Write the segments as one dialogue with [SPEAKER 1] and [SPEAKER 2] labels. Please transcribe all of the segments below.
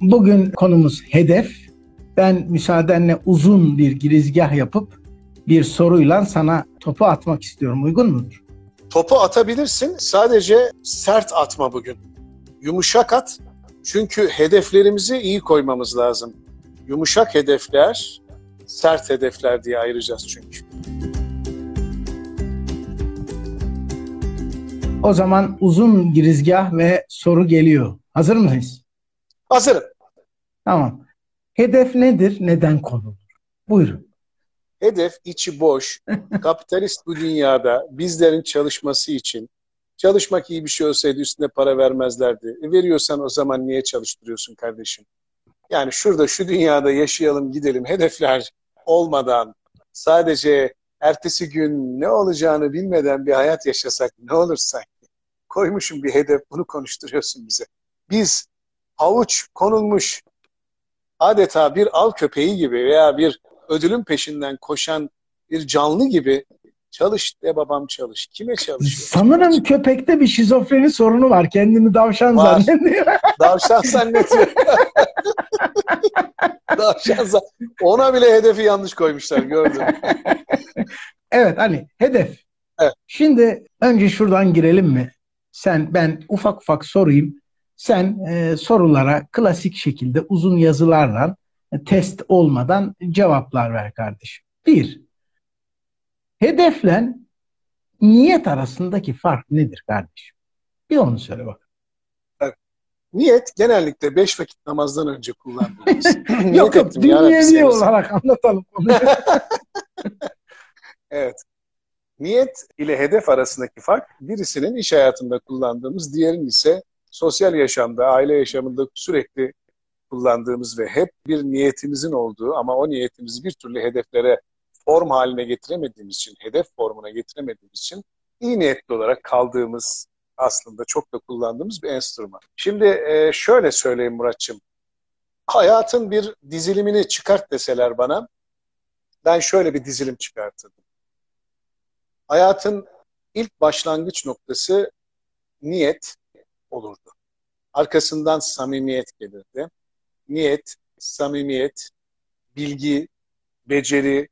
[SPEAKER 1] bugün konumuz hedef. Ben müsaadenle uzun bir girizgah yapıp bir soruyla sana topu atmak istiyorum. Uygun mudur?
[SPEAKER 2] Topu atabilirsin. Sadece sert atma bugün. Yumuşak at. Çünkü hedeflerimizi iyi koymamız lazım. Yumuşak hedefler, sert hedefler diye ayıracağız çünkü.
[SPEAKER 1] O zaman uzun girizgah ve soru geliyor. Hazır mıyız?
[SPEAKER 2] Hazırım.
[SPEAKER 1] Tamam. Hedef nedir? Neden konulur? Buyurun.
[SPEAKER 2] Hedef içi boş, kapitalist bu dünyada bizlerin çalışması için çalışmak iyi bir şey olsaydı üstüne para vermezlerdi. E veriyorsan o zaman niye çalıştırıyorsun kardeşim? Yani şurada şu dünyada yaşayalım gidelim hedefler olmadan sadece ertesi gün ne olacağını bilmeden bir hayat yaşasak ne olur sanki? Koymuşum bir hedef bunu konuşturuyorsun bize. Biz havuç konulmuş adeta bir av köpeği gibi veya bir ödülün peşinden koşan bir canlı gibi çalış de babam çalış. Kime çalışıyor?
[SPEAKER 1] Sanırım köpekte bir şizofreni sorunu var. Kendini davşan
[SPEAKER 2] Var.
[SPEAKER 1] zannediyor.
[SPEAKER 2] Davşan zannediyor. Davşan zan- Ona bile hedefi yanlış koymuşlar gördüm.
[SPEAKER 1] Evet hani hedef.
[SPEAKER 2] Evet.
[SPEAKER 1] Şimdi önce şuradan girelim mi? Sen ben ufak ufak sorayım. Sen e, sorulara klasik şekilde uzun yazılarla e, test olmadan cevaplar ver kardeşim. Bir, hedefle niyet arasındaki fark nedir kardeşim? Bir onu söyle bak.
[SPEAKER 2] Niyet genellikle beş vakit namazdan önce kullandığımız. Niyet
[SPEAKER 1] yok yok dünyevi olarak anlatalım konuyu.
[SPEAKER 2] Evet. Niyet ile hedef arasındaki fark birisinin iş hayatında kullandığımız, diğerinin ise sosyal yaşamda, aile yaşamında sürekli kullandığımız ve hep bir niyetimizin olduğu ama o niyetimizi bir türlü hedeflere form haline getiremediğimiz için, hedef formuna getiremediğimiz için iyi niyetli olarak kaldığımız aslında çok da kullandığımız bir enstrüman. Şimdi e, şöyle söyleyeyim Muratçım. Hayatın bir dizilimini çıkart deseler bana, ben şöyle bir dizilim çıkartırdım. Hayatın ilk başlangıç noktası niyet olurdu. Arkasından samimiyet gelirdi. Niyet, samimiyet, bilgi, beceri,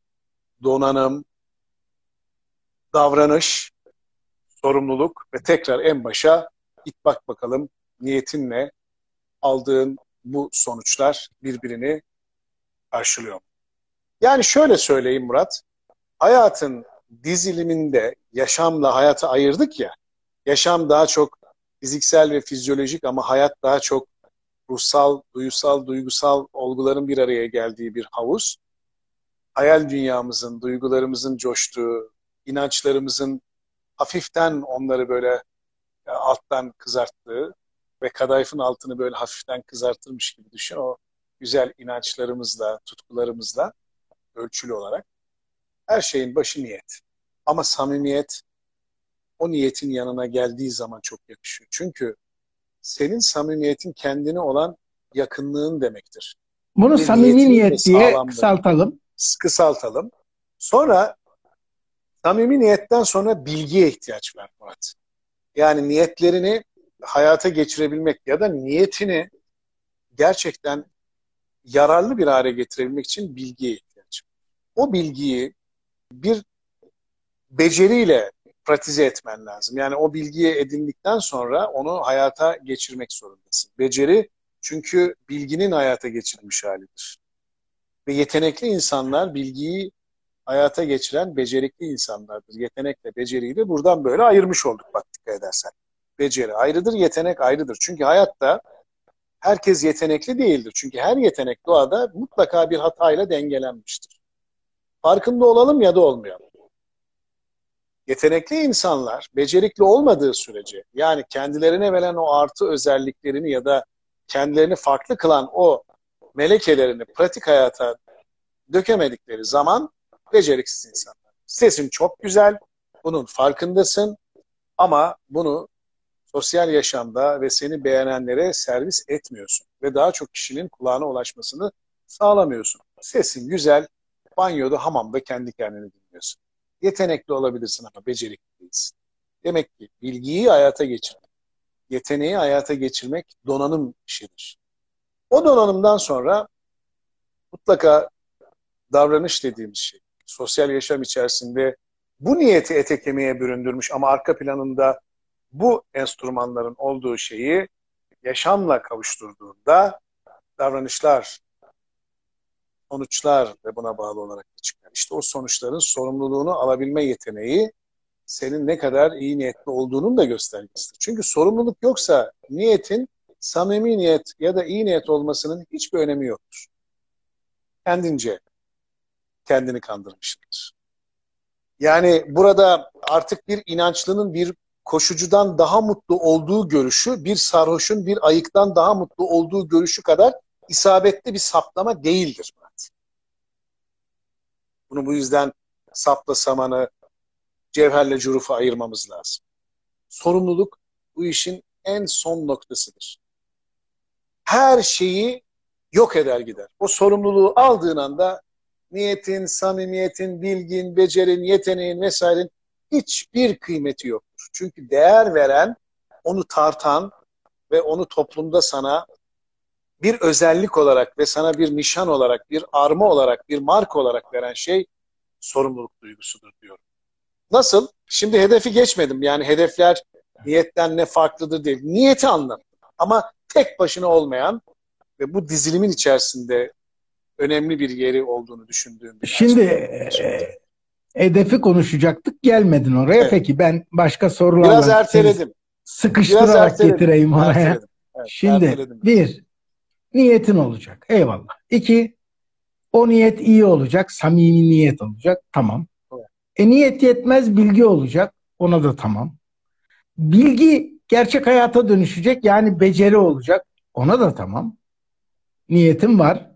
[SPEAKER 2] donanım, davranış, sorumluluk ve tekrar en başa git bak bakalım niyetinle aldığın bu sonuçlar birbirini karşılıyor? Yani şöyle söyleyeyim Murat, hayatın diziliminde yaşamla hayatı ayırdık ya, yaşam daha çok fiziksel ve fizyolojik ama hayat daha çok ruhsal, duysal, duygusal olguların bir araya geldiği bir havuz. Hayal dünyamızın, duygularımızın coştuğu, inançlarımızın hafiften onları böyle e, alttan kızarttığı ve kadayıfın altını böyle hafiften kızartırmış gibi düşün. O güzel inançlarımızla, tutkularımızla ölçülü olarak. Her şeyin başı niyet. Ama samimiyet o niyetin yanına geldiği zaman çok yakışıyor. Çünkü senin samimiyetin kendine olan yakınlığın demektir.
[SPEAKER 1] Bunu
[SPEAKER 2] Bir
[SPEAKER 1] samimi niyet
[SPEAKER 2] ve
[SPEAKER 1] diye kısaltalım.
[SPEAKER 2] Kısaltalım. Sonra samimi niyetten sonra bilgiye ihtiyaç var Murat. Yani niyetlerini hayata geçirebilmek ya da niyetini gerçekten yararlı bir hale getirebilmek için bilgiye ihtiyaç var. O bilgiyi bir beceriyle pratize etmen lazım. Yani o bilgiyi edindikten sonra onu hayata geçirmek zorundasın. Beceri çünkü bilginin hayata geçirilmiş halidir. Ve yetenekli insanlar bilgiyi hayata geçiren becerikli insanlardır. Yetenekle beceriyi de buradan böyle ayırmış olduk bak dikkat edersen. Beceri ayrıdır, yetenek ayrıdır. Çünkü hayatta herkes yetenekli değildir. Çünkü her yetenek doğada mutlaka bir hatayla dengelenmiştir. Farkında olalım ya da olmayalım. Yetenekli insanlar becerikli olmadığı sürece yani kendilerine verilen o artı özelliklerini ya da kendilerini farklı kılan o melekelerini pratik hayata dökemedikleri zaman beceriksiz insanlar. Sesin çok güzel, bunun farkındasın ama bunu sosyal yaşamda ve seni beğenenlere servis etmiyorsun ve daha çok kişinin kulağına ulaşmasını sağlamıyorsun. Sesin güzel, banyoda, hamamda kendi kendini dinliyorsun. Yetenekli olabilirsin ama becerikli değilsin. Demek ki bilgiyi hayata geçirmek, yeteneği hayata geçirmek donanım işidir. O donanımdan sonra mutlaka davranış dediğimiz şey, sosyal yaşam içerisinde bu niyeti ete büründürmüş ama arka planında bu enstrümanların olduğu şeyi yaşamla kavuşturduğunda davranışlar, sonuçlar ve buna bağlı olarak çıkar. İşte o sonuçların sorumluluğunu alabilme yeteneği senin ne kadar iyi niyetli olduğunun da göstergesidir. Çünkü sorumluluk yoksa niyetin samimi niyet ya da iyi niyet olmasının hiçbir önemi yoktur. Kendince kendini kandırmıştır. Yani burada artık bir inançlının bir koşucudan daha mutlu olduğu görüşü bir sarhoşun bir ayıktan daha mutlu olduğu görüşü kadar isabetli bir saplama değildir. Bunu bu yüzden sapla samanı, cevherle curufu ayırmamız lazım. Sorumluluk bu işin en son noktasıdır. Her şeyi yok eder gider. O sorumluluğu aldığın anda niyetin, samimiyetin, bilgin, becerin, yeteneğin vesairenin hiçbir kıymeti yoktur. Çünkü değer veren, onu tartan ve onu toplumda sana bir özellik olarak ve sana bir nişan olarak, bir arma olarak, bir marka olarak veren şey sorumluluk duygusudur diyorum. Nasıl? Şimdi hedefi geçmedim. Yani hedefler niyetten ne farklıdır değil. Niyeti anlattım. Ama tek başına olmayan ve bu dizilimin içerisinde önemli bir yeri olduğunu düşündüğüm bir
[SPEAKER 1] Şimdi e, hedefi konuşacaktık gelmedin oraya. Evet. Peki ben başka sorularla
[SPEAKER 2] Biraz erteledim.
[SPEAKER 1] Sıkıştırarak Biraz erteledim. getireyim oraya. Evet, Şimdi erteledim. bir niyetin olacak. Eyvallah. İki o niyet iyi olacak. Samimi niyet olacak. Tamam. Evet. E niyet yetmez bilgi olacak. Ona da tamam. Bilgi gerçek hayata dönüşecek. Yani beceri olacak. Ona da tamam. Niyetin var.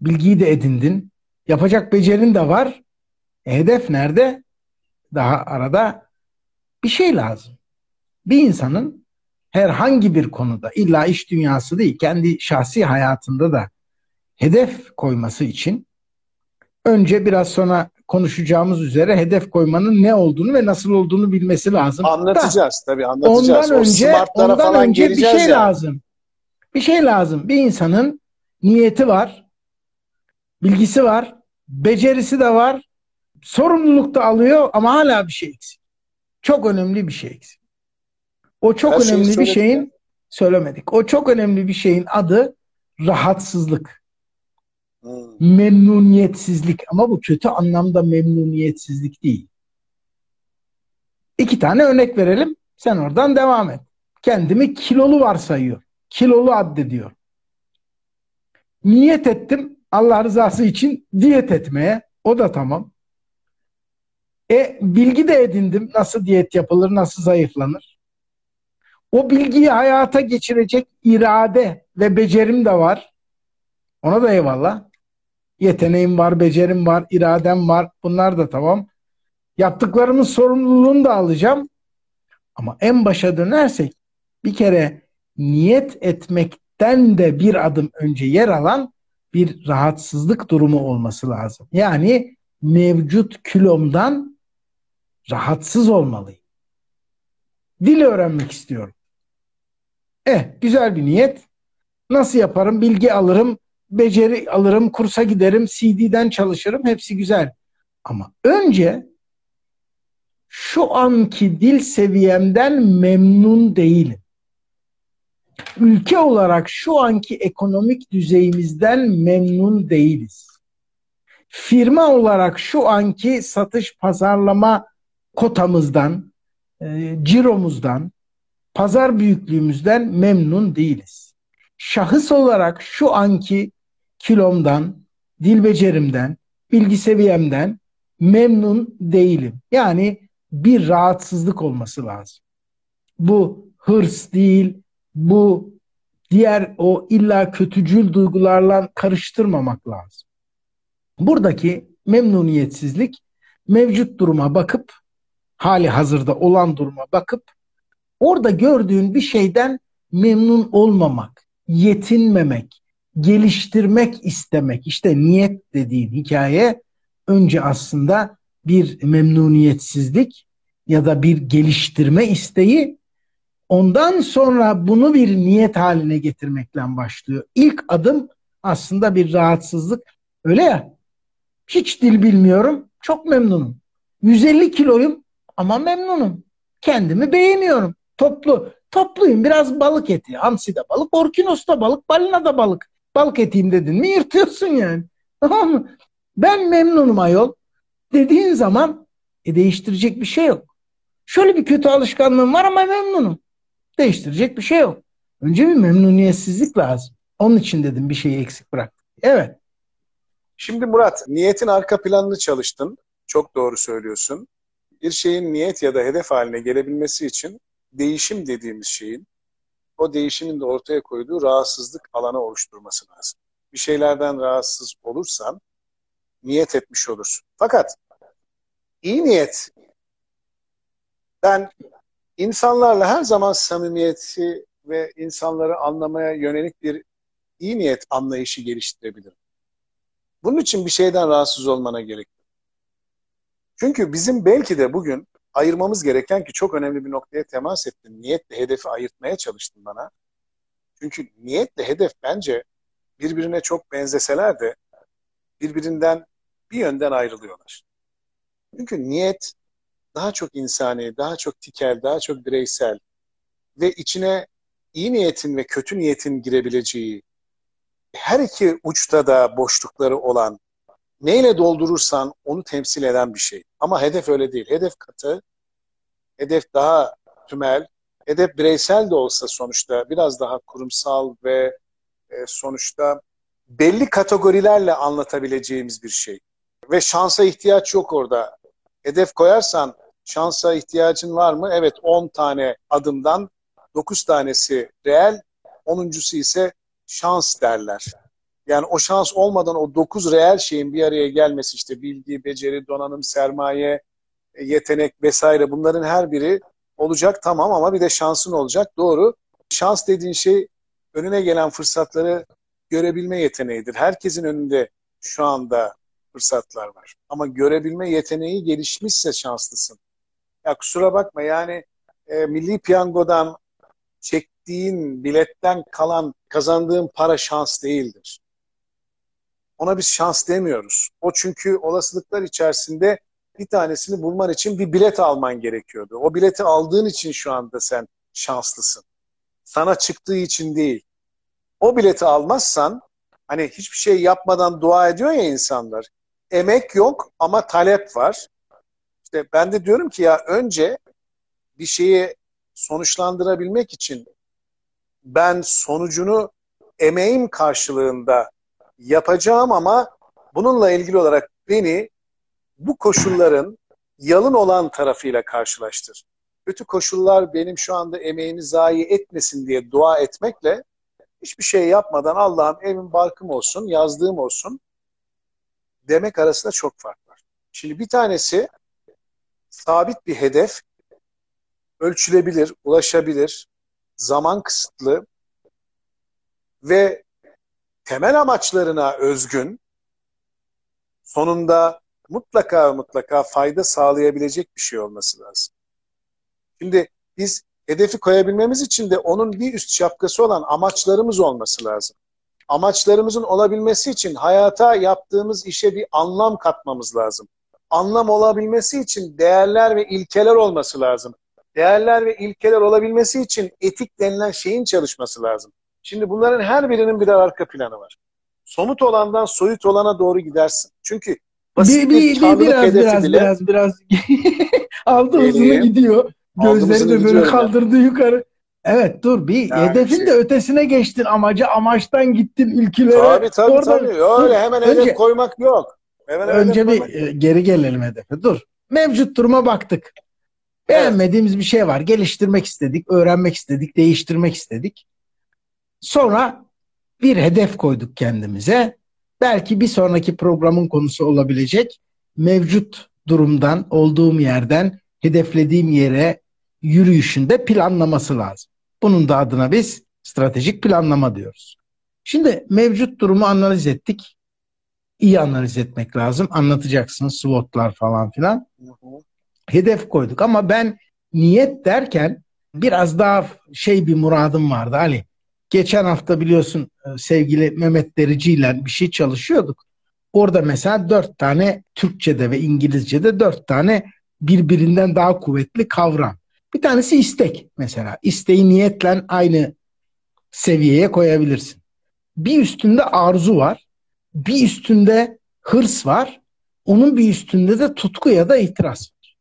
[SPEAKER 1] Bilgiyi de edindin. Yapacak becerin de var. E, hedef nerede? Daha arada bir şey lazım. Bir insanın herhangi bir konuda illa iş dünyası değil kendi şahsi hayatında da hedef koyması için önce biraz sonra konuşacağımız üzere hedef koymanın ne olduğunu ve nasıl olduğunu bilmesi lazım.
[SPEAKER 2] Anlatacağız da, tabii anlatacağız.
[SPEAKER 1] Ondan önce, ondan falan önce bir şey yani. lazım. Bir şey lazım. Bir insanın niyeti var, bilgisi var, becerisi de var, sorumluluk da alıyor ama hala bir şey eksik. Çok önemli bir şey eksik. O çok Her önemli bir şeyin söylemedik. O çok önemli bir şeyin adı rahatsızlık. Hmm. Memnuniyetsizlik ama bu kötü anlamda memnuniyetsizlik değil. İki tane örnek verelim. Sen oradan devam et. Kendimi kilolu varsayıyor. Kilolu addediyor. Niyet ettim Allah rızası için diyet etmeye. O da tamam. E bilgi de edindim. Nasıl diyet yapılır, nasıl zayıflanır. O bilgiyi hayata geçirecek irade ve becerim de var. Ona da eyvallah. Yeteneğim var, becerim var, iradem var. Bunlar da tamam. Yaptıklarımın sorumluluğunu da alacağım. Ama en başa dönersek bir kere niyet etmekten de bir adım önce yer alan bir rahatsızlık durumu olması lazım. Yani mevcut kilomdan rahatsız olmalıyım. Dil öğrenmek istiyorum. Eh, güzel bir niyet. Nasıl yaparım? Bilgi alırım, beceri alırım, kursa giderim, CD'den çalışırım. Hepsi güzel. Ama önce şu anki dil seviyemden memnun değilim. Ülke olarak şu anki ekonomik düzeyimizden memnun değiliz. Firma olarak şu anki satış pazarlama kotamızdan, e, ciromuzdan, pazar büyüklüğümüzden memnun değiliz. Şahıs olarak şu anki kilomdan, dil becerimden, bilgi seviyemden memnun değilim. Yani bir rahatsızlık olması lazım. Bu hırs değil, bu diğer o illa kötücül duygularla karıştırmamak lazım. Buradaki memnuniyetsizlik mevcut duruma bakıp hali hazırda olan duruma bakıp orada gördüğün bir şeyden memnun olmamak, yetinmemek, geliştirmek istemek. İşte niyet dediğin hikaye önce aslında bir memnuniyetsizlik ya da bir geliştirme isteği Ondan sonra bunu bir niyet haline getirmekle başlıyor. İlk adım aslında bir rahatsızlık. Öyle ya. Hiç dil bilmiyorum. Çok memnunum. 150 kiloyum ama memnunum. Kendimi beğeniyorum. Toplu. Topluyum. Biraz balık eti. Hamsi de balık, orkinos da balık, balina da balık. Balık eteyim dedin mi yırtıyorsun yani. Tamam mı? Ben memnunum ayol. Dediğin zaman e, değiştirecek bir şey yok. Şöyle bir kötü alışkanlığım var ama memnunum. Değiştirecek bir şey yok. Önce bir memnuniyetsizlik lazım. Onun için dedim bir şeyi eksik bırak. Evet.
[SPEAKER 2] Şimdi Murat, niyetin arka planını çalıştın. Çok doğru söylüyorsun. Bir şeyin niyet ya da hedef haline gelebilmesi için değişim dediğimiz şeyin o değişimin de ortaya koyduğu rahatsızlık alanı oluşturması lazım. Bir şeylerden rahatsız olursan niyet etmiş olursun. Fakat iyi niyet ben insanlarla her zaman samimiyeti ve insanları anlamaya yönelik bir iyi niyet anlayışı geliştirebilirim. Bunun için bir şeyden rahatsız olmana gerek yok. Çünkü bizim belki de bugün ayırmamız gereken ki çok önemli bir noktaya temas ettin. Niyetle hedefi ayırtmaya çalıştın bana. Çünkü niyetle hedef bence birbirine çok benzeseler de birbirinden bir yönden ayrılıyorlar. Çünkü niyet daha çok insani, daha çok tikel, daha çok bireysel ve içine iyi niyetin ve kötü niyetin girebileceği, her iki uçta da boşlukları olan, neyle doldurursan onu temsil eden bir şey. Ama hedef öyle değil. Hedef katı, hedef daha tümel, hedef bireysel de olsa sonuçta biraz daha kurumsal ve e, sonuçta belli kategorilerle anlatabileceğimiz bir şey. Ve şansa ihtiyaç yok orada. Hedef koyarsan şansa ihtiyacın var mı? Evet 10 tane adımdan 9 tanesi reel, 10.sü ise şans derler. Yani o şans olmadan o 9 reel şeyin bir araya gelmesi işte bilgi, beceri, donanım, sermaye, e, yetenek vesaire bunların her biri olacak tamam ama bir de şansın olacak. Doğru. Şans dediğin şey önüne gelen fırsatları görebilme yeteneğidir. Herkesin önünde şu anda fırsatlar var. Ama görebilme yeteneği gelişmişse şanslısın. Ya kusura bakma yani e, milli piyangodan çektiğin biletten kalan kazandığın para şans değildir. Ona biz şans demiyoruz. O çünkü olasılıklar içerisinde bir tanesini bulman için bir bilet alman gerekiyordu. O bileti aldığın için şu anda sen şanslısın. Sana çıktığı için değil. O bileti almazsan hani hiçbir şey yapmadan dua ediyor ya insanlar. Emek yok ama talep var. İşte ben de diyorum ki ya önce bir şeyi sonuçlandırabilmek için ben sonucunu emeğim karşılığında yapacağım ama bununla ilgili olarak beni bu koşulların yalın olan tarafıyla karşılaştır. Kötü koşullar benim şu anda emeğimi zayi etmesin diye dua etmekle hiçbir şey yapmadan Allah'ım evim barkım olsun, yazdığım olsun demek arasında çok fark var. Şimdi bir tanesi sabit bir hedef, ölçülebilir, ulaşabilir, zaman kısıtlı ve temel amaçlarına özgün, sonunda mutlaka mutlaka fayda sağlayabilecek bir şey olması lazım. Şimdi biz hedefi koyabilmemiz için de onun bir üst şapkası olan amaçlarımız olması lazım. Amaçlarımızın olabilmesi için hayata yaptığımız işe bir anlam katmamız lazım. Anlam olabilmesi için değerler ve ilkeler olması lazım. Değerler ve ilkeler olabilmesi için etik denilen şeyin çalışması lazım. Şimdi bunların her birinin birer arka planı var. Somut olandan soyut olana doğru gidersin. Çünkü
[SPEAKER 1] basit bir, bir, bir biraz, biraz, bile biraz biraz aldı hızını gidiyor. Gözleri de böyle kaldırdı yani. yukarı. Evet dur bir yani hedefin şey. de ötesine geçtin amacı amaçtan gittin ilkilere.
[SPEAKER 2] Tabii tabii Oradan, tabii. Öyle hemen önce, hedef koymak yok. Hemen
[SPEAKER 1] önce bir koymak. E, geri gelelim hedefe. Dur. Mevcut duruma baktık. Beğenmediğimiz evet. bir şey var. Geliştirmek istedik, öğrenmek istedik, değiştirmek istedik. Sonra bir hedef koyduk kendimize. Belki bir sonraki programın konusu olabilecek mevcut durumdan, olduğum yerden hedeflediğim yere yürüyüşünde planlaması lazım. Bunun da adına biz stratejik planlama diyoruz. Şimdi mevcut durumu analiz ettik. İyi analiz etmek lazım. Anlatacaksın SWOT'lar falan filan. Hedef koyduk ama ben niyet derken biraz daha şey bir muradım vardı Ali. Geçen hafta biliyorsun e, sevgili Mehmet Derici ile bir şey çalışıyorduk. Orada mesela dört tane Türkçe'de ve İngilizce'de dört tane birbirinden daha kuvvetli kavram. Bir tanesi istek mesela. İsteği niyetle aynı seviyeye koyabilirsin. Bir üstünde arzu var. Bir üstünde hırs var. Onun bir üstünde de tutku ya da itiraz var.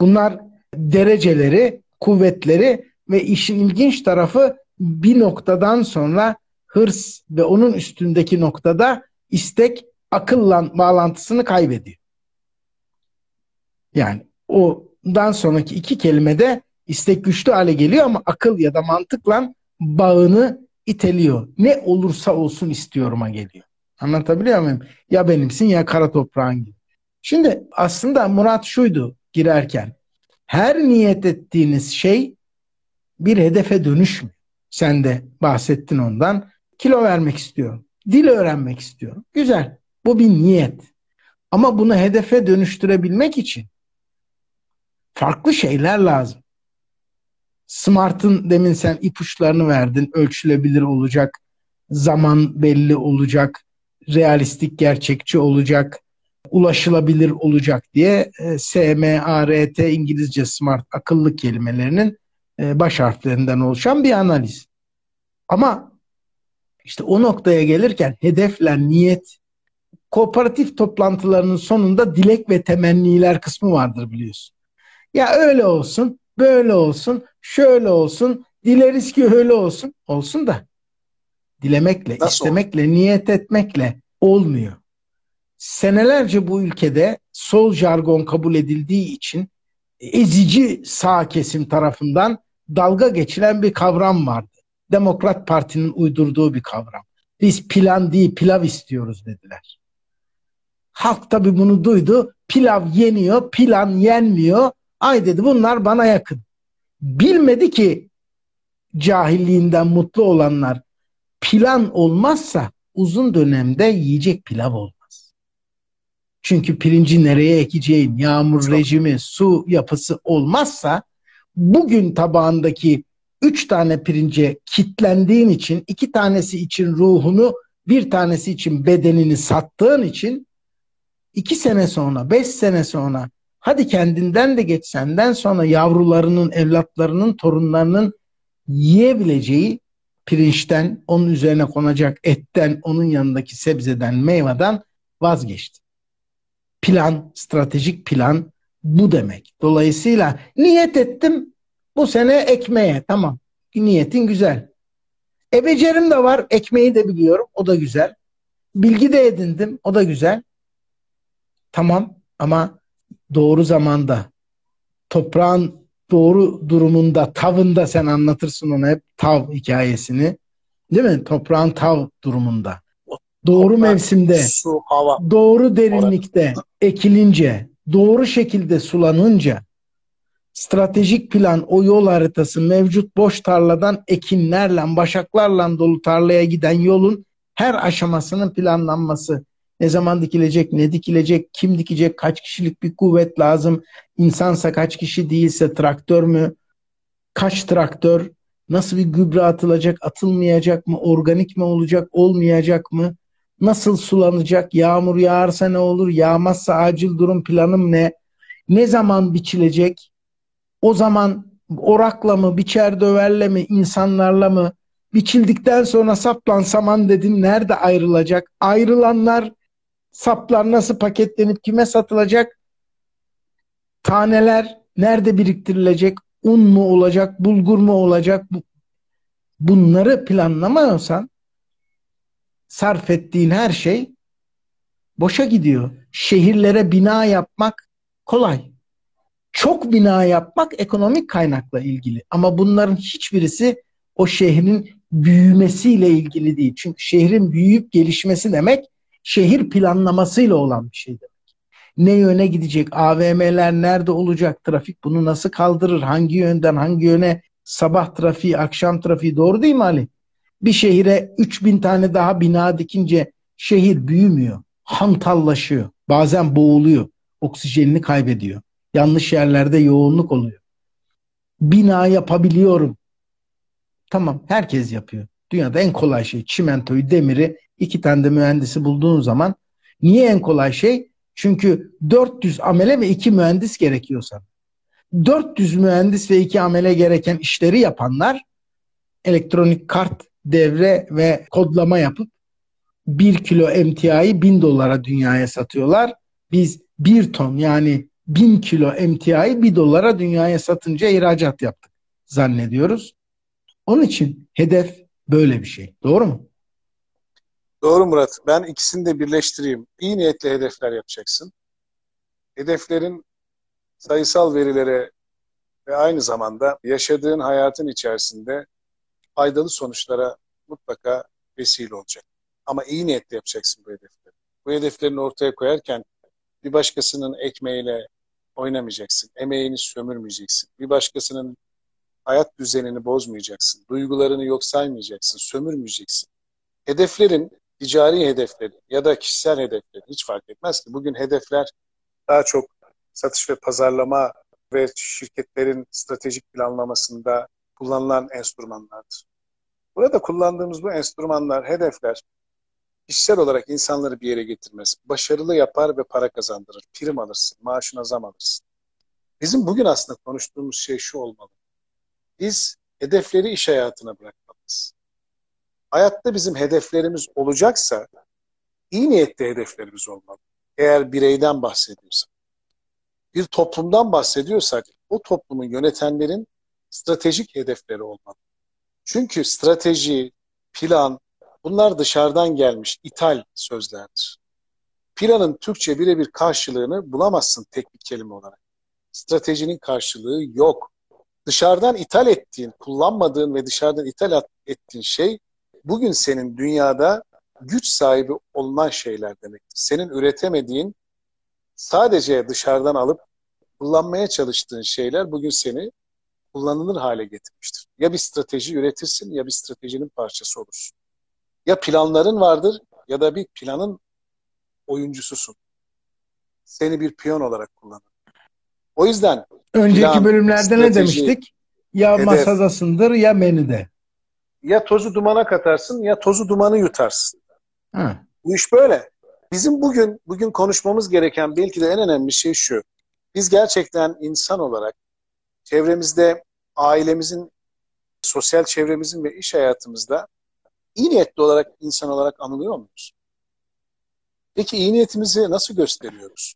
[SPEAKER 1] Bunlar dereceleri, kuvvetleri ve işin ilginç tarafı bir noktadan sonra hırs ve onun üstündeki noktada istek akılla bağlantısını kaybediyor. Yani ondan sonraki iki kelimede istek güçlü hale geliyor ama akıl ya da mantıkla bağını iteliyor. Ne olursa olsun istiyorum'a geliyor. Anlatabiliyor muyum? Ya benimsin ya kara toprağın gibi. Şimdi aslında Murat şuydu girerken. Her niyet ettiğiniz şey bir hedefe dönüşmüyor. Sen de bahsettin ondan. Kilo vermek istiyorum. Dil öğrenmek istiyorum. Güzel. Bu bir niyet. Ama bunu hedefe dönüştürebilmek için farklı şeyler lazım. Smart'ın demin sen ipuçlarını verdin. Ölçülebilir olacak, zaman belli olacak, realistik, gerçekçi olacak, ulaşılabilir olacak diye e, S, M, A, R, T İngilizce smart akıllı kelimelerinin e, baş harflerinden oluşan bir analiz. Ama işte o noktaya gelirken hedefler, niyet, kooperatif toplantılarının sonunda dilek ve temenniler kısmı vardır biliyorsun. Ya öyle olsun, böyle olsun, şöyle olsun, dileriz ki öyle olsun. Olsun da dilemekle, Nasıl istemekle, niyet etmekle olmuyor. Senelerce bu ülkede sol jargon kabul edildiği için ezici sağ kesim tarafından dalga geçilen bir kavram vardı. Demokrat Parti'nin uydurduğu bir kavram. Biz plan değil pilav istiyoruz dediler. Halk tabi bunu duydu. Pilav yeniyor, plan yenmiyor. Ay dedi bunlar bana yakın. Bilmedi ki cahilliğinden mutlu olanlar plan olmazsa uzun dönemde yiyecek pilav olmaz. Çünkü pirinci nereye ekeceğin, yağmur Çok. rejimi, su yapısı olmazsa bugün tabağındaki üç tane pirince kitlendiğin için iki tanesi için ruhunu bir tanesi için bedenini sattığın için iki sene sonra, beş sene sonra hadi kendinden de geç senden sonra yavrularının, evlatlarının, torunlarının yiyebileceği pirinçten, onun üzerine konacak etten, onun yanındaki sebzeden, meyveden vazgeçti. Plan, stratejik plan bu demek. Dolayısıyla niyet ettim bu sene ekmeğe tamam. Niyetin güzel. E becerim de var. Ekmeği de biliyorum. O da güzel. Bilgi de edindim. O da güzel. Tamam ama doğru zamanda toprağın doğru durumunda tavında sen anlatırsın ona hep tav hikayesini. Değil mi? Toprağın tav durumunda. Doğru Toprak, mevsimde, su, hava. doğru derinlikte ekilince, doğru şekilde sulanınca stratejik plan, o yol haritası mevcut boş tarladan ekinlerle, başaklarla dolu tarlaya giden yolun her aşamasının planlanması. Ne zaman dikilecek, ne dikilecek, kim dikecek, kaç kişilik bir kuvvet lazım, insansa kaç kişi değilse traktör mü, kaç traktör, nasıl bir gübre atılacak, atılmayacak mı, organik mi olacak, olmayacak mı, nasıl sulanacak, yağmur yağarsa ne olur, yağmazsa acil durum planım ne, ne zaman biçilecek, o zaman orakla mı, biçer döverle mi, insanlarla mı, biçildikten sonra saplan saman dedim nerede ayrılacak? Ayrılanlar saplar nasıl paketlenip kime satılacak? Taneler nerede biriktirilecek? Un mu olacak? Bulgur mu olacak? Bunları planlamıyorsan sarf ettiğin her şey boşa gidiyor. Şehirlere bina yapmak kolay çok bina yapmak ekonomik kaynakla ilgili. Ama bunların hiçbirisi o şehrin büyümesiyle ilgili değil. Çünkü şehrin büyüyüp gelişmesi demek şehir planlamasıyla olan bir şey demek. Ne yöne gidecek? AVM'ler nerede olacak? Trafik bunu nasıl kaldırır? Hangi yönden hangi yöne? Sabah trafiği, akşam trafiği doğru değil mi Ali? Bir şehire 3000 tane daha bina dikince şehir büyümüyor. Hantallaşıyor. Bazen boğuluyor. Oksijenini kaybediyor yanlış yerlerde yoğunluk oluyor. bina yapabiliyorum. Tamam herkes yapıyor. Dünyada en kolay şey çimentoyu, demiri iki tane de mühendisi bulduğun zaman niye en kolay şey? Çünkü 400 amele ve iki mühendis gerekiyorsa. 400 mühendis ve iki amele gereken işleri yapanlar elektronik kart devre ve kodlama yapıp 1 kilo emtiayı 1000 dolara dünyaya satıyorlar. Biz 1 ton yani 1000 kilo emtiayı 1 dolara dünyaya satınca ihracat yaptık zannediyoruz. Onun için hedef böyle bir şey. Doğru mu?
[SPEAKER 2] Doğru Murat. Ben ikisini de birleştireyim. İyi niyetli hedefler yapacaksın. Hedeflerin sayısal verilere ve aynı zamanda yaşadığın hayatın içerisinde faydalı sonuçlara mutlaka vesile olacak. Ama iyi niyetle yapacaksın bu hedefleri. Bu hedeflerini ortaya koyarken bir başkasının ekmeğiyle oynamayacaksın. Emeğini sömürmeyeceksin. Bir başkasının hayat düzenini bozmayacaksın. Duygularını yok saymayacaksın. Sömürmeyeceksin. Hedeflerin, ticari hedeflerin ya da kişisel hedeflerin hiç fark etmez ki. Bugün hedefler daha çok satış ve pazarlama ve şirketlerin stratejik planlamasında kullanılan enstrümanlardır. Burada kullandığımız bu enstrümanlar, hedefler kişisel olarak insanları bir yere getirmez. Başarılı yapar ve para kazandırır. Prim alırsın, maaşına zam alırsın. Bizim bugün aslında konuştuğumuz şey şu olmalı. Biz hedefleri iş hayatına bırakmalıyız. Hayatta bizim hedeflerimiz olacaksa iyi niyetli hedeflerimiz olmalı. Eğer bireyden bahsediyorsak. Bir toplumdan bahsediyorsak o toplumun yönetenlerin stratejik hedefleri olmalı. Çünkü strateji, plan bunlar dışarıdan gelmiş ithal sözlerdir. Planın Türkçe birebir karşılığını bulamazsın tek bir kelime olarak. Stratejinin karşılığı yok. Dışarıdan ithal ettiğin, kullanmadığın ve dışarıdan ithal ettiğin şey bugün senin dünyada güç sahibi olunan şeyler demektir. Senin üretemediğin sadece dışarıdan alıp kullanmaya çalıştığın şeyler bugün seni kullanılır hale getirmiştir. Ya bir strateji üretirsin ya bir stratejinin parçası olursun. Ya planların vardır ya da bir planın oyuncususun. Seni bir piyon olarak kullanır. O yüzden
[SPEAKER 1] önceki plan, bölümlerde ne demiştik? Ya hedef, masadasındır ya menüde.
[SPEAKER 2] Ya tozu dumana katarsın ya tozu dumanı yutarsın. Hı. Bu iş böyle. Bizim bugün bugün konuşmamız gereken belki de en önemli şey şu. Biz gerçekten insan olarak çevremizde ailemizin, sosyal çevremizin ve iş hayatımızda iyi niyetli olarak insan olarak anılıyor muyuz? Peki iyi niyetimizi nasıl gösteriyoruz?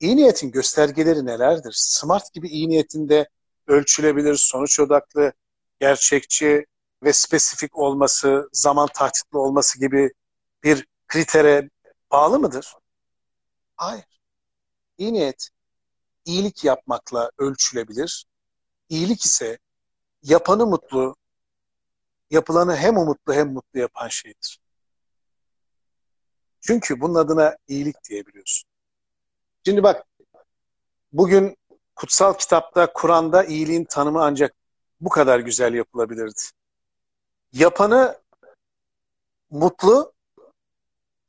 [SPEAKER 2] İyi niyetin göstergeleri nelerdir? Smart gibi iyi niyetinde ölçülebilir, sonuç odaklı, gerçekçi ve spesifik olması, zaman tahtitli olması gibi bir kritere bağlı mıdır? Hayır. İyi niyet iyilik yapmakla ölçülebilir. İyilik ise yapanı mutlu, yapılanı hem umutlu hem mutlu yapan şeydir. Çünkü bunun adına iyilik diyebiliyorsun. Şimdi bak, bugün kutsal kitapta, Kur'an'da iyiliğin tanımı ancak bu kadar güzel yapılabilirdi. Yapanı mutlu,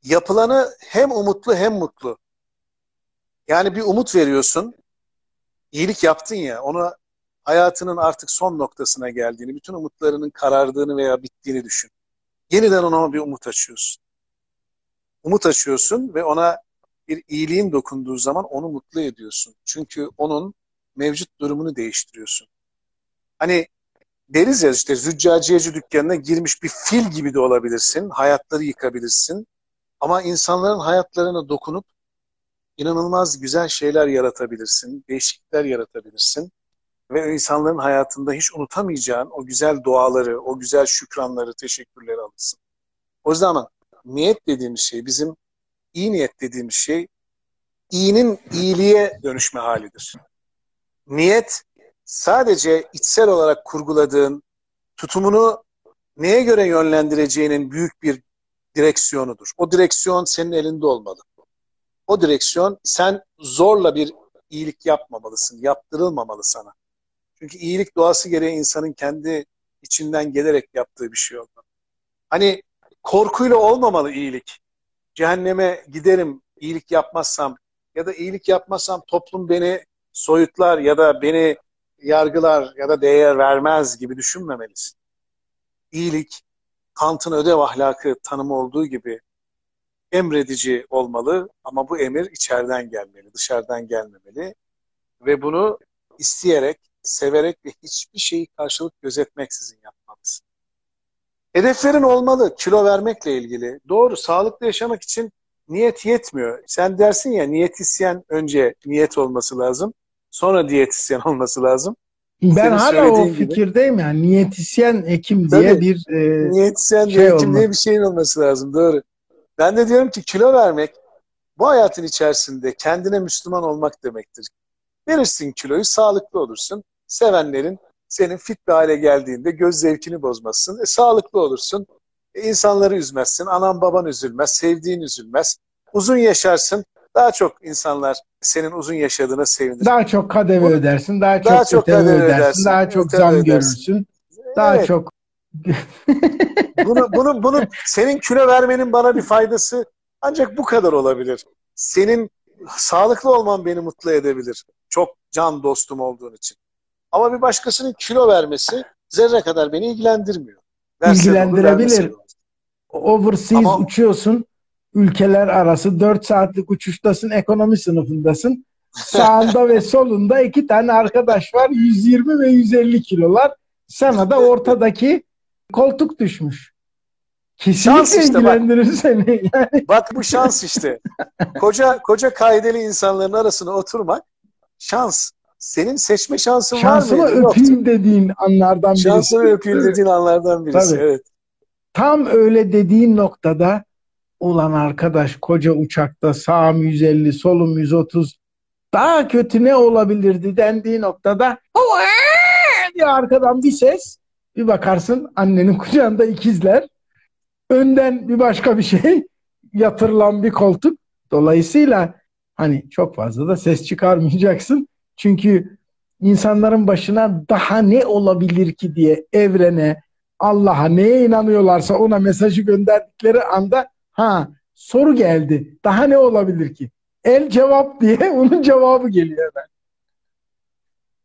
[SPEAKER 2] yapılanı hem umutlu hem mutlu. Yani bir umut veriyorsun, iyilik yaptın ya, onu hayatının artık son noktasına geldiğini, bütün umutlarının karardığını veya bittiğini düşün. Yeniden ona bir umut açıyorsun. Umut açıyorsun ve ona bir iyiliğin dokunduğu zaman onu mutlu ediyorsun. Çünkü onun mevcut durumunu değiştiriyorsun. Hani deriz ya işte züccaciyeci dükkanına girmiş bir fil gibi de olabilirsin. Hayatları yıkabilirsin. Ama insanların hayatlarına dokunup inanılmaz güzel şeyler yaratabilirsin. Değişiklikler yaratabilirsin ve insanların hayatında hiç unutamayacağın o güzel duaları, o güzel şükranları, teşekkürleri alırsın. O yüzden niyet dediğimiz şey, bizim iyi niyet dediğimiz şey, iyinin iyiliğe dönüşme halidir. Niyet sadece içsel olarak kurguladığın, tutumunu neye göre yönlendireceğinin büyük bir direksiyonudur. O direksiyon senin elinde olmalı. O direksiyon sen zorla bir iyilik yapmamalısın, yaptırılmamalı sana. Çünkü iyilik doğası gereği insanın kendi içinden gelerek yaptığı bir şey olmalı. Hani korkuyla olmamalı iyilik. Cehenneme giderim iyilik yapmazsam ya da iyilik yapmazsam toplum beni soyutlar ya da beni yargılar ya da değer vermez gibi düşünmemelisin. İyilik, Kant'ın ödev ahlakı tanımı olduğu gibi emredici olmalı ama bu emir içeriden gelmeli, dışarıdan gelmemeli ve bunu isteyerek, severek ve hiçbir şeyi karşılık gözetmeksizin yapmalısın. Hedeflerin olmalı kilo vermekle ilgili. Doğru, sağlıklı yaşamak için niyet yetmiyor. Sen dersin ya niyetisyen önce niyet olması lazım. Sonra diyetisyen olması lazım.
[SPEAKER 1] Ben Senin hala o fikirdeyim gibi. yani niyetisyen hekim diye Tabii, bir
[SPEAKER 2] e, niyetisyen şey hekim olmak. diye bir şeyin olması lazım doğru. Ben de diyorum ki kilo vermek bu hayatın içerisinde kendine Müslüman olmak demektir. Verirsin kiloyu, sağlıklı olursun. Sevenlerin senin fit bir hale geldiğinde göz zevkini bozmazsın. E, sağlıklı olursun. E, insanları üzmezsin. Anan baban üzülmez. Sevdiğin üzülmez. Uzun yaşarsın. Daha çok insanlar senin uzun yaşadığına sevinir.
[SPEAKER 1] Daha çok kadeve Bunu, ödersin. Daha çok, daha çok kadeve ödersin. ödersin. Daha çok zam ödersin. görürsün. Daha evet. çok
[SPEAKER 2] bunu, bunu, bunu senin kilo vermenin bana bir faydası ancak bu kadar olabilir. Senin sağlıklı olman beni mutlu edebilir. Çok can dostum olduğun için. Ama bir başkasının kilo vermesi zerre kadar beni ilgilendirmiyor.
[SPEAKER 1] Versen İlgilendirebilir. Overseas Ama... uçuyorsun. Ülkeler arası 4 saatlik uçuştasın. Ekonomi sınıfındasın. Sağında ve solunda iki tane arkadaş var. 120 ve 150 kilolar. Sana da ortadaki koltuk düşmüş. Kesinlikle şans işte ilgilendirir bak. seni.
[SPEAKER 2] Yani. Bak bu şans işte. koca koca kaideli insanların arasına oturmak şans. Senin seçme şansın
[SPEAKER 1] Şansımı var mı? öpeyim Yoktu. dediğin anlardan birisi.
[SPEAKER 2] Şansımı öpeyim dediğin anlardan birisi. Tabii. Evet.
[SPEAKER 1] Tam öyle dediğin noktada ulan arkadaş koca uçakta sağım 150 solum 130 daha kötü ne olabilirdi dendiği noktada diye arkadan bir ses bir bakarsın annenin kucağında ikizler. Önden bir başka bir şey. Yatırılan bir koltuk. Dolayısıyla hani çok fazla da ses çıkarmayacaksın. Çünkü insanların başına daha ne olabilir ki diye evrene, Allah'a neye inanıyorlarsa ona mesajı gönderdikleri anda ha soru geldi. Daha ne olabilir ki? El cevap diye onun cevabı geliyor hemen.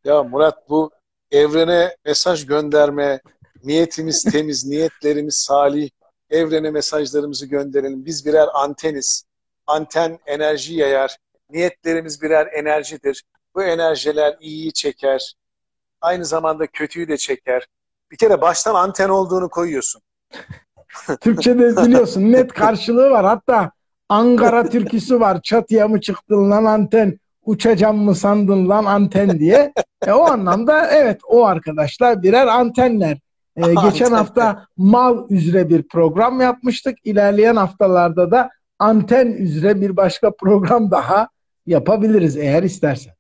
[SPEAKER 2] Ya Murat bu evrene mesaj gönderme, niyetimiz temiz, niyetlerimiz salih, evrene mesajlarımızı gönderelim. Biz birer anteniz. Anten enerji yayar. Niyetlerimiz birer enerjidir. Bu enerjiler iyiyi çeker. Aynı zamanda kötüyü de çeker. Bir kere baştan anten olduğunu koyuyorsun.
[SPEAKER 1] Türkçe'de biliyorsun net karşılığı var. Hatta Ankara türküsü var. Çatıya mı çıktın lan anten? uçacağım mı sandın lan anten diye. E, o anlamda evet o arkadaşlar birer antenler. E, geçen hafta mal üzere bir program yapmıştık. İlerleyen haftalarda da anten üzere bir başka program daha yapabiliriz eğer istersen.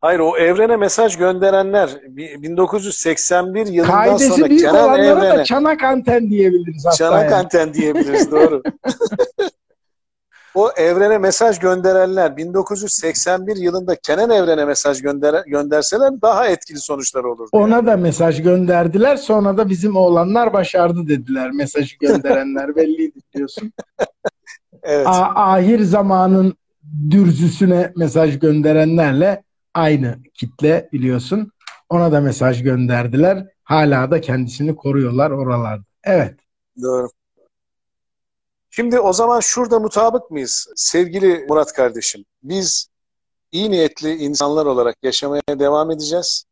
[SPEAKER 2] Hayır o evrene mesaj gönderenler 1981 yılından
[SPEAKER 1] Kaidesi
[SPEAKER 2] sonra
[SPEAKER 1] büyük Kenan evrene. da çanak anten diyebiliriz hatta.
[SPEAKER 2] Çanak yani. anten diyebiliriz doğru. o evrene mesaj gönderenler 1981 yılında Kenan evrene mesaj gönder gönderseler daha etkili sonuçlar olurdu.
[SPEAKER 1] Ona yani. da mesaj gönderdiler. Sonra da bizim oğlanlar başardı dediler mesajı gönderenler. Belliydi diyorsun. evet. A ahir zamanın dürzüsüne mesaj gönderenlerle aynı kitle biliyorsun. Ona da mesaj gönderdiler. Hala da kendisini koruyorlar oralarda. Evet.
[SPEAKER 2] Doğru. Şimdi o zaman şurada mutabık mıyız sevgili Murat kardeşim? Biz iyi niyetli insanlar olarak yaşamaya devam edeceğiz.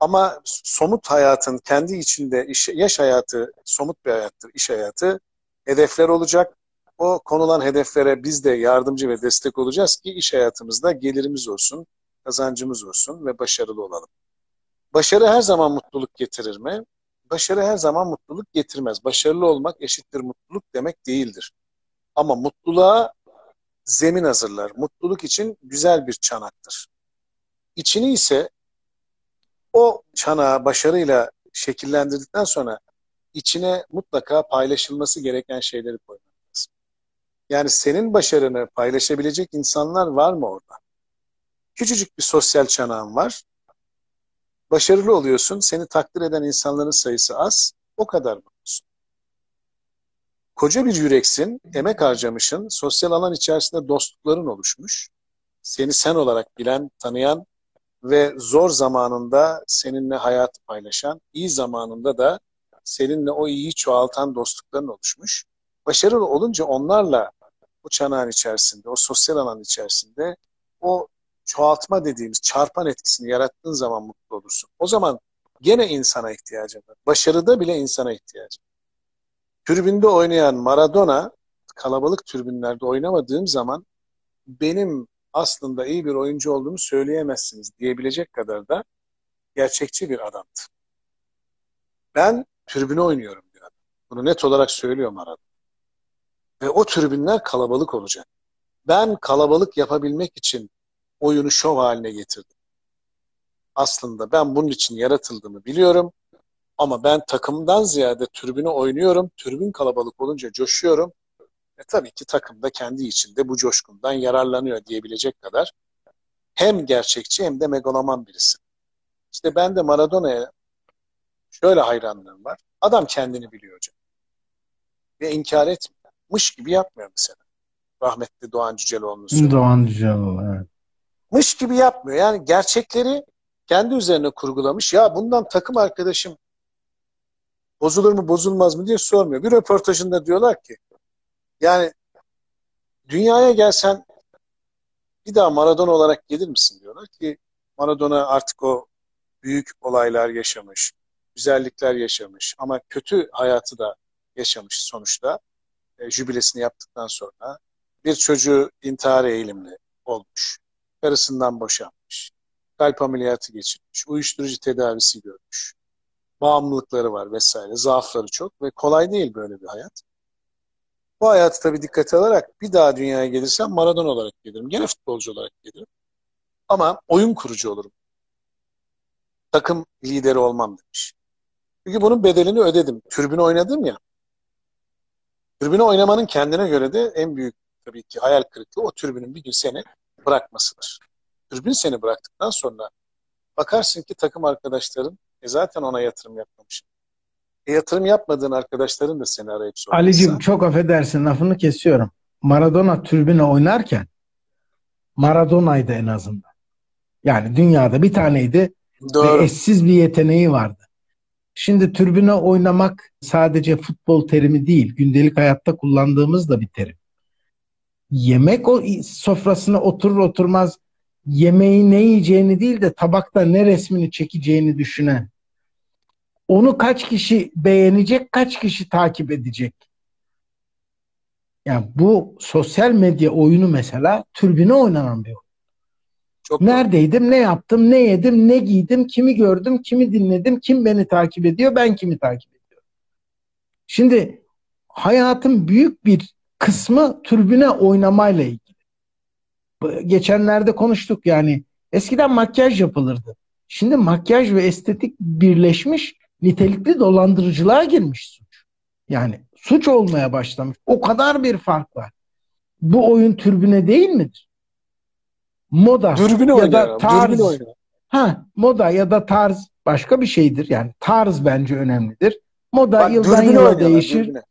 [SPEAKER 2] Ama somut hayatın kendi içinde iş, yaş hayatı somut bir hayattır, iş hayatı. Hedefler olacak. O konulan hedeflere biz de yardımcı ve destek olacağız ki iş hayatımızda gelirimiz olsun, kazancımız olsun ve başarılı olalım. Başarı her zaman mutluluk getirir mi? başarı her zaman mutluluk getirmez. Başarılı olmak eşittir mutluluk demek değildir. Ama mutluluğa zemin hazırlar. Mutluluk için güzel bir çanaktır. İçini ise o çanağı başarıyla şekillendirdikten sonra içine mutlaka paylaşılması gereken şeyleri koymak lazım. Yani senin başarını paylaşabilecek insanlar var mı orada? Küçücük bir sosyal çanağın var başarılı oluyorsun. Seni takdir eden insanların sayısı az. O kadar mutlusun. Koca bir yüreksin, emek harcamışın, sosyal alan içerisinde dostlukların oluşmuş. Seni sen olarak bilen, tanıyan ve zor zamanında seninle hayatı paylaşan, iyi zamanında da seninle o iyiyi çoğaltan dostlukların oluşmuş. Başarılı olunca onlarla o çanağın içerisinde, o sosyal alan içerisinde o çoğaltma dediğimiz çarpan etkisini yarattığın zaman mutlu olursun. O zaman gene insana ihtiyacın var. Başarıda bile insana ihtiyacın var. Tribünde oynayan Maradona kalabalık tribünlerde oynamadığım zaman benim aslında iyi bir oyuncu olduğumu söyleyemezsiniz diyebilecek kadar da gerçekçi bir adamdı. Ben tribüne oynuyorum bir adam. Bunu net olarak söylüyorum arada. Ve o tribünler kalabalık olacak. Ben kalabalık yapabilmek için oyunu şov haline getirdim. Aslında ben bunun için yaratıldığımı biliyorum. Ama ben takımdan ziyade tribüne oynuyorum. Tribün kalabalık olunca coşuyorum. E tabii ki takım da kendi içinde bu coşkundan yararlanıyor diyebilecek kadar hem gerçekçi hem de megaloman birisi. İşte ben de Maradona'ya şöyle hayranlığım var. Adam kendini biliyor hocam. Ve inkar etmiyor. Mış gibi yapmıyor mesela. Rahmetli Doğan Cüceloğlu'nun.
[SPEAKER 1] Doğan Cüceloğlu evet.
[SPEAKER 2] Mış gibi yapmıyor. Yani gerçekleri kendi üzerine kurgulamış. Ya bundan takım arkadaşım bozulur mu bozulmaz mı diye sormuyor. Bir röportajında diyorlar ki yani dünyaya gelsen bir daha Maradona olarak gelir misin diyorlar ki Maradona artık o büyük olaylar yaşamış, güzellikler yaşamış ama kötü hayatı da yaşamış sonuçta. E, jübilesini yaptıktan sonra bir çocuğu intihar eğilimli olmuş. Karısından boşanmış. Kalp ameliyatı geçirmiş. Uyuşturucu tedavisi görmüş. Bağımlılıkları var vesaire. Zaafları çok ve kolay değil böyle bir hayat. Bu hayatı tabii dikkate alarak bir daha dünyaya gelirsem Maradona olarak gelirim. Gene futbolcu olarak gelirim. Ama oyun kurucu olurum. Takım lideri olmam demiş. Çünkü bunun bedelini ödedim. Türbünü oynadım ya. Türbünü oynamanın kendine göre de en büyük tabii ki hayal kırıklığı o türbünün bir gün seni bırakmasıdır. Türbün seni bıraktıktan sonra bakarsın ki takım arkadaşların e zaten ona yatırım yapmamış. E, yatırım yapmadığın arkadaşların da seni arayıp sorarsa.
[SPEAKER 1] Ali'cim çok affedersin lafını kesiyorum. Maradona türbüne oynarken Maradona'ydı en azından. Yani dünyada bir taneydi
[SPEAKER 2] Doğru.
[SPEAKER 1] ve eşsiz bir yeteneği vardı. Şimdi türbüne oynamak sadece futbol terimi değil, gündelik hayatta kullandığımız da bir terim. Yemek o sofrasına oturur oturmaz yemeği ne yiyeceğini değil de tabakta ne resmini çekeceğini düşünen onu kaç kişi beğenecek, kaç kişi takip edecek? Yani bu sosyal medya oyunu mesela türbüne oynanan bir oyun. Çok Neredeydim, doğru. ne yaptım, ne yedim, ne giydim, kimi gördüm, kimi dinledim, kim beni takip ediyor, ben kimi takip ediyorum. Şimdi hayatın büyük bir kısmı türbüne oynamayla ilgili. Geçenlerde konuştuk yani eskiden makyaj yapılırdı. Şimdi makyaj ve estetik birleşmiş nitelikli dolandırıcılığa girmiş suç. Yani suç olmaya başlamış. O kadar bir fark var. Bu oyun türbüne değil midir? Moda
[SPEAKER 2] dürbüne
[SPEAKER 1] ya da
[SPEAKER 2] oynuyor,
[SPEAKER 1] tarz. Ha, moda ya da tarz başka bir şeydir. Yani tarz bence önemlidir. Moda Bak, yıldan yıla değişir. Dürbüne.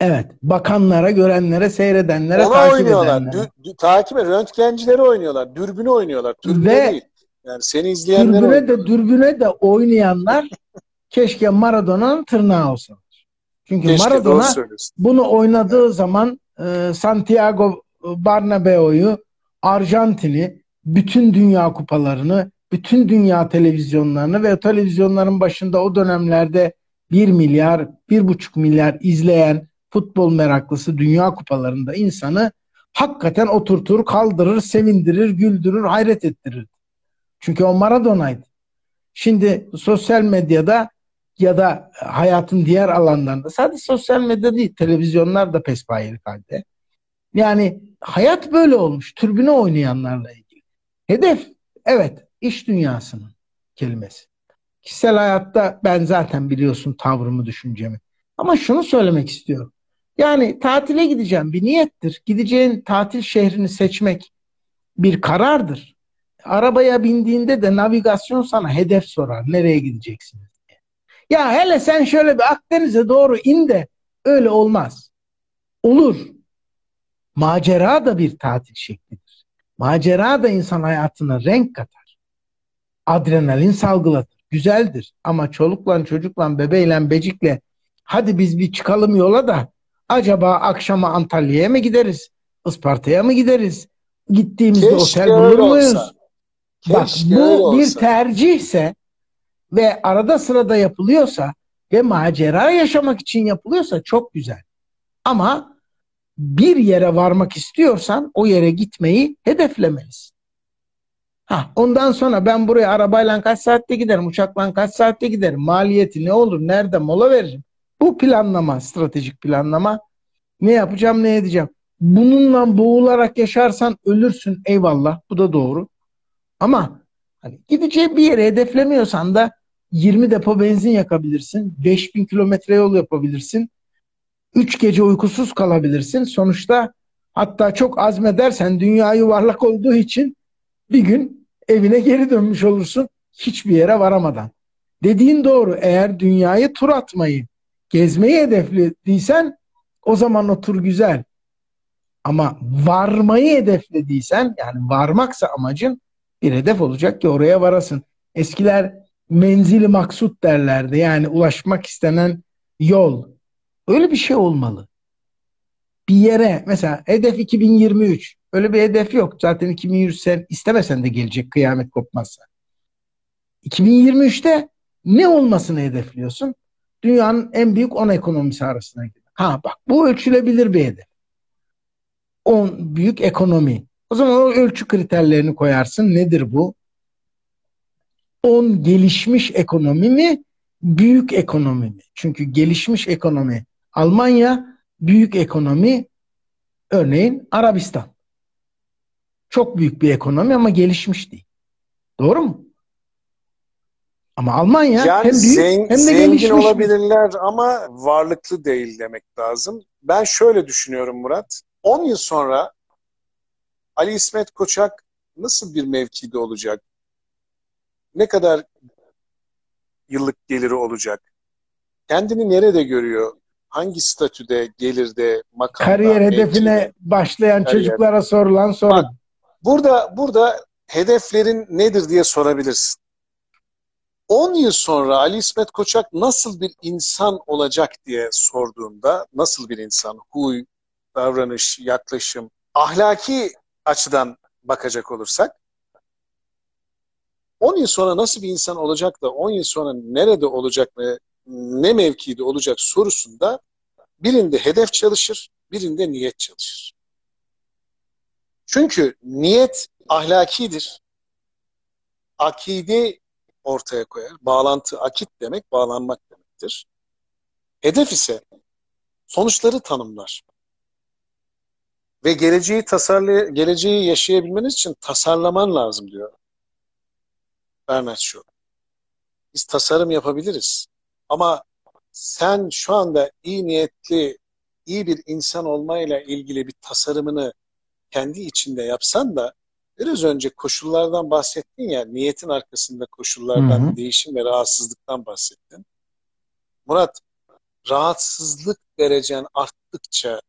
[SPEAKER 1] Evet. Bakanlara, görenlere, seyredenlere,
[SPEAKER 2] Ona takip oynuyorlar. edenlere. Dü, takip et. Röntgencileri oynuyorlar. Dürbünü oynuyorlar. Dürbüne Ve değil. Yani seni izleyenler
[SPEAKER 1] dürbüne de dürbüne de oynayanlar keşke Maradona'nın tırnağı olsa. Çünkü keşke, Maradona bunu oynadığı zaman e, Santiago Bernabeu'yu, Arjantin'i, bütün dünya kupalarını, bütün dünya televizyonlarını ve televizyonların başında o dönemlerde 1 milyar, 1,5 milyar izleyen futbol meraklısı dünya kupalarında insanı hakikaten oturtur, kaldırır, sevindirir, güldürür, hayret ettirir. Çünkü o Maradona'ydı. Şimdi sosyal medyada ya da hayatın diğer alanlarında sadece sosyal medya değil televizyonlar da pespayelik halde. Yani hayat böyle olmuş. Türbüne oynayanlarla ilgili. Hedef evet iş dünyasının kelimesi. Kişisel hayatta ben zaten biliyorsun tavrımı, düşüncemi. Ama şunu söylemek istiyorum. Yani tatile gideceğim bir niyettir. Gideceğin tatil şehrini seçmek bir karardır. Arabaya bindiğinde de navigasyon sana hedef sorar. Nereye gideceksiniz. Ya hele sen şöyle bir Akdeniz'e doğru in de öyle olmaz. Olur. Macera da bir tatil şeklidir. Macera da insan hayatına renk katar. adrenalin salgılatır. Güzeldir. Ama çolukla çocukla bebeyle becikle hadi biz bir çıkalım yola da acaba akşama Antalya'ya mı gideriz? Isparta'ya mı gideriz? Gittiğimizde
[SPEAKER 2] Keşke
[SPEAKER 1] otel bulur muyuz?
[SPEAKER 2] olsa.
[SPEAKER 1] Bak
[SPEAKER 2] Keşke
[SPEAKER 1] bu bir
[SPEAKER 2] olsa.
[SPEAKER 1] tercihse ve arada sırada yapılıyorsa ve macera yaşamak için yapılıyorsa çok güzel. Ama bir yere varmak istiyorsan o yere gitmeyi hedeflemelisin. Ha, ondan sonra ben buraya arabayla kaç saatte giderim, uçakla kaç saatte giderim, maliyeti ne olur, nerede mola veririm. Bu planlama, stratejik planlama. Ne yapacağım, ne edeceğim. Bununla boğularak yaşarsan ölürsün. Eyvallah, bu da doğru. Ama hani gideceğin bir yere hedeflemiyorsan da 20 depo benzin yakabilirsin, 5000 kilometre yol yapabilirsin, 3 gece uykusuz kalabilirsin. Sonuçta hatta çok azmedersen dünya yuvarlak olduğu için bir gün evine geri dönmüş olursun hiçbir yere varamadan. Dediğin doğru. Eğer dünyayı tur atmayı, gezmeyi hedeflediysen o zaman o tur güzel. Ama varmayı hedeflediysen yani varmaksa amacın bir hedef olacak ki oraya varasın. Eskiler menzili maksut derlerdi. Yani ulaşmak istenen yol. Öyle bir şey olmalı. Bir yere mesela hedef 2023. Öyle bir hedef yok. Zaten 2023 sen istemesen de gelecek kıyamet kopmazsa. 2023'te ne olmasını hedefliyorsun? Dünyanın en büyük 10 ekonomisi arasına gidiyor. Ha bak bu ölçülebilir bir hedef. 10 büyük ekonomi. O zaman o ölçü kriterlerini koyarsın. Nedir bu? 10 gelişmiş ekonomi mi? Büyük ekonomi mi? Çünkü gelişmiş ekonomi Almanya, büyük ekonomi örneğin Arabistan. Çok büyük bir ekonomi ama gelişmiş değil. Doğru mu? Ama Almanya
[SPEAKER 2] Yani
[SPEAKER 1] hem büyük
[SPEAKER 2] zen-
[SPEAKER 1] hem de
[SPEAKER 2] zengin
[SPEAKER 1] gelişmiş.
[SPEAKER 2] olabilirler ama varlıklı değil demek lazım. Ben şöyle düşünüyorum Murat. 10 yıl sonra Ali İsmet Koçak nasıl bir mevkide olacak? Ne kadar yıllık geliri olacak? Kendini nerede görüyor? Hangi statüde, gelirde, makamda,
[SPEAKER 1] Kariyer
[SPEAKER 2] mevkide?
[SPEAKER 1] hedefine başlayan
[SPEAKER 2] Kariyer.
[SPEAKER 1] çocuklara sorulan soru.
[SPEAKER 2] Bak, Burada burada hedeflerin nedir diye sorabilirsin. 10 yıl sonra Ali İsmet Koçak nasıl bir insan olacak diye sorduğunda nasıl bir insan? Huy, davranış, yaklaşım, ahlaki açıdan bakacak olursak 10 yıl sonra nasıl bir insan olacak da 10 yıl sonra nerede olacak ve ne mevkide olacak sorusunda birinde hedef çalışır, birinde niyet çalışır. Çünkü niyet ahlakidir. Akide ortaya koyar. Bağlantı, akit demek bağlanmak demektir. Hedef ise sonuçları tanımlar. Ve geleceği tasarlay geleceği yaşayabilmeniz için tasarlaman lazım diyor Bernard Shaw. Biz tasarım yapabiliriz. Ama sen şu anda iyi niyetli, iyi bir insan olmayla ilgili bir tasarımını kendi içinde yapsan da biraz önce koşullardan bahsettin ya, niyetin arkasında koşullardan,
[SPEAKER 1] Hı hı.
[SPEAKER 2] değişim ve rahatsızlıktan bahsettin. Murat, rahatsızlık derecen arttıkça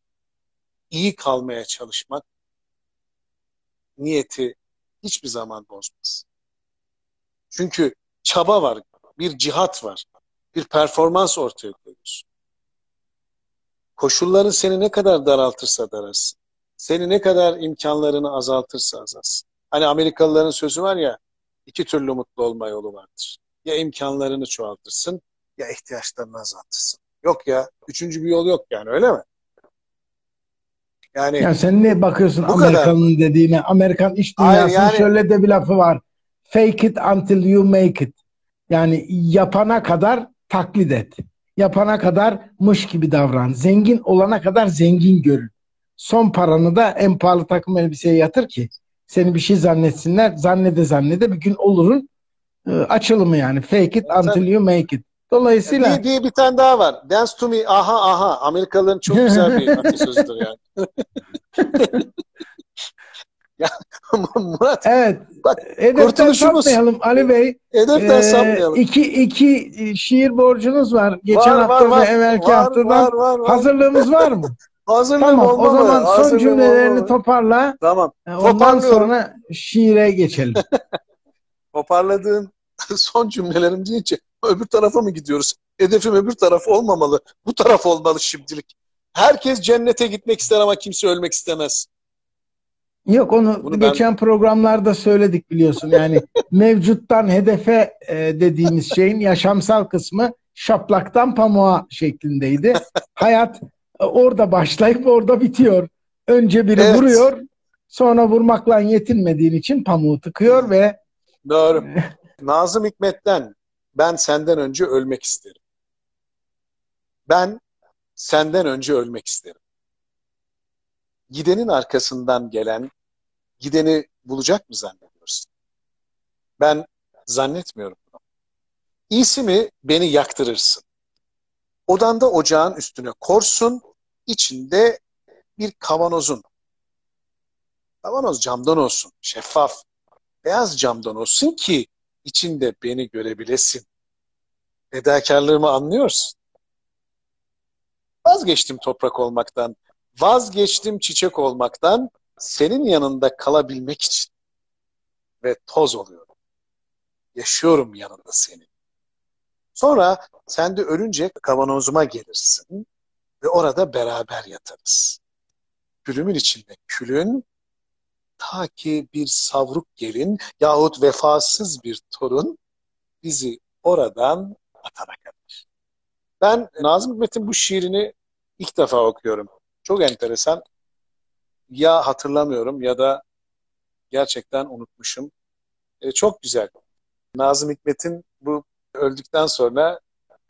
[SPEAKER 2] iyi kalmaya çalışmak niyeti hiçbir zaman bozmaz. Çünkü çaba var, bir cihat var, bir performans ortaya koyuyorsun. Koşulların seni ne kadar daraltırsa daralsın, seni ne kadar imkanlarını azaltırsa azalsın. Hani Amerikalıların sözü var ya, iki türlü mutlu olma yolu vardır. Ya imkanlarını çoğaltırsın, ya ihtiyaçlarını azaltırsın. Yok ya, üçüncü bir yol yok yani öyle mi? Yani
[SPEAKER 1] Ya sen ne bakıyorsun
[SPEAKER 2] Bu kadar.
[SPEAKER 1] Amerikan'ın dediğine? Amerikan iş
[SPEAKER 2] Hayır,
[SPEAKER 1] dünyasının
[SPEAKER 2] yani-
[SPEAKER 1] şöyle de bir lafı var. Fake it until you make it. Yani yapana kadar taklit et. Yapana kadar mış gibi davran. Zengin olana kadar zengin görün. Son paranı da en pahalı takım elbiseye yatır ki seni bir şey zannetsinler. Zannede zannede bir gün olurun e, açılımı yani. Fake it until you make it. Dolayısıyla
[SPEAKER 2] bir, bir, bir tane daha var. Dance to me, aha aha. Amerikalıların çok güzel bir atasözüdür yani. ya Murat,
[SPEAKER 1] evet
[SPEAKER 2] Bak,
[SPEAKER 1] hedeften
[SPEAKER 2] kurtuluşumuz-
[SPEAKER 1] sapmayalım Ali Bey.
[SPEAKER 2] hedeften
[SPEAKER 1] Ee,
[SPEAKER 2] sapmayalım.
[SPEAKER 1] iki, iki şiir borcunuz var. Geçen
[SPEAKER 2] Var,
[SPEAKER 1] hafta
[SPEAKER 2] var, var.
[SPEAKER 1] ve evvelki
[SPEAKER 2] Var,
[SPEAKER 1] haftadan.
[SPEAKER 2] var, var, var.
[SPEAKER 1] Hazırlığımız var mı?
[SPEAKER 2] Hazırlığım
[SPEAKER 1] tamam. O zaman son
[SPEAKER 2] Hazırlığım
[SPEAKER 1] cümlelerini
[SPEAKER 2] olmalı.
[SPEAKER 1] toparla.
[SPEAKER 2] Tamam.
[SPEAKER 1] Ondan sonra şiire geçelim.
[SPEAKER 2] toparladığın son cümlelerim deyince öbür tarafa mı gidiyoruz? Hedefim öbür taraf olmamalı. Bu taraf olmalı şimdilik. Herkes cennete gitmek ister ama kimse ölmek istemez.
[SPEAKER 1] Yok onu Bunu geçen ben... programlarda söyledik biliyorsun. Yani mevcuttan hedefe e, dediğimiz şeyin yaşamsal kısmı şaplaktan pamuğa şeklindeydi. Hayat orada başlayıp orada bitiyor. Önce biri evet. vuruyor, sonra vurmakla yetinmediğin için pamuğu tıkıyor ve
[SPEAKER 2] Doğru. Nazım Hikmet'ten ben senden önce ölmek isterim. Ben senden önce ölmek isterim. Gidenin arkasından gelen gideni bulacak mı zannediyorsun? Ben zannetmiyorum bunu. İyisi mi beni yaktırırsın. Odanda ocağın üstüne korsun, içinde bir kavanozun. Kavanoz camdan olsun, şeffaf, beyaz camdan olsun ki içinde beni görebilesin. Fedakarlığımı anlıyorsun. Vazgeçtim toprak olmaktan, vazgeçtim çiçek olmaktan, senin yanında kalabilmek için. Ve toz oluyorum. Yaşıyorum yanında senin. Sonra sen de ölünce kavanozuma gelirsin ve orada beraber yatarız. Külümün içinde külün, ta ki bir savruk gelin yahut vefasız bir torun bizi oradan atana kadar. Ben Nazım Hikmet'in bu şiirini ilk defa okuyorum. Çok enteresan. Ya hatırlamıyorum ya da gerçekten unutmuşum. E, çok güzel. Nazım Hikmet'in bu öldükten sonra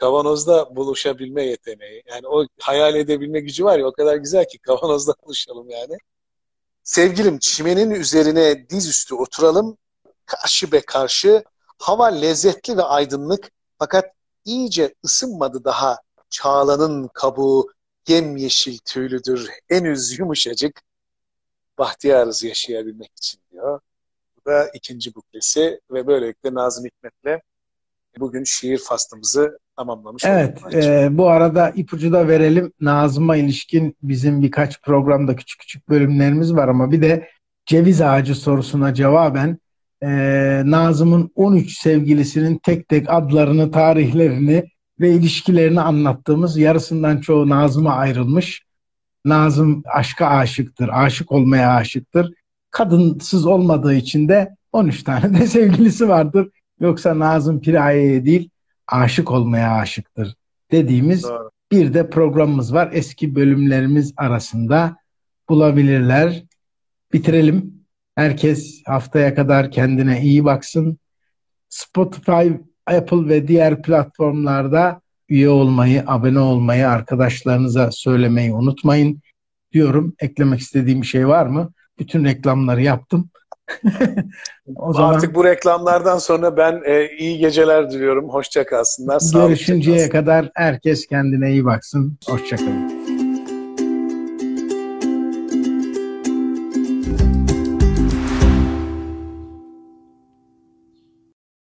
[SPEAKER 2] kavanozda buluşabilme yeteneği. Yani o hayal edebilme gücü var ya o kadar güzel ki kavanozda buluşalım yani. Sevgilim çimenin üzerine dizüstü oturalım. Karşı be karşı. Hava lezzetli ve aydınlık fakat iyice ısınmadı daha. Çağlanın kabuğu yemyeşil tüylüdür. Henüz yumuşacık. Bahtiyarız yaşayabilmek için diyor. Bu da ikinci buklesi ve böylelikle Nazım Hikmet'le bugün şiir faslımızı tamamlamış
[SPEAKER 1] Evet, e, bu arada ipucu da verelim. Nazım'a ilişkin bizim birkaç programda küçük küçük bölümlerimiz var ama bir de ceviz ağacı sorusuna cevaben e, Nazım'ın 13 sevgilisinin tek tek adlarını, tarihlerini ve ilişkilerini anlattığımız yarısından çoğu Nazım'a ayrılmış. Nazım aşka aşıktır, aşık olmaya aşıktır. Kadınsız olmadığı için de 13 tane de sevgilisi vardır. Yoksa Nazım Piraye'ye değil aşık olmaya aşıktır dediğimiz Doğru. bir de programımız var. Eski bölümlerimiz arasında bulabilirler. Bitirelim. Herkes haftaya kadar kendine iyi baksın. Spotify, Apple ve diğer platformlarda üye olmayı, abone olmayı, arkadaşlarınıza söylemeyi unutmayın diyorum. Eklemek istediğim bir şey var mı? Bütün reklamları yaptım.
[SPEAKER 2] o zaman Artık bu reklamlardan sonra ben e, iyi geceler diliyorum. Hoşça kalsınlar.
[SPEAKER 1] Görüşünceye kadar herkes kendine iyi baksın. Hoşça kalın.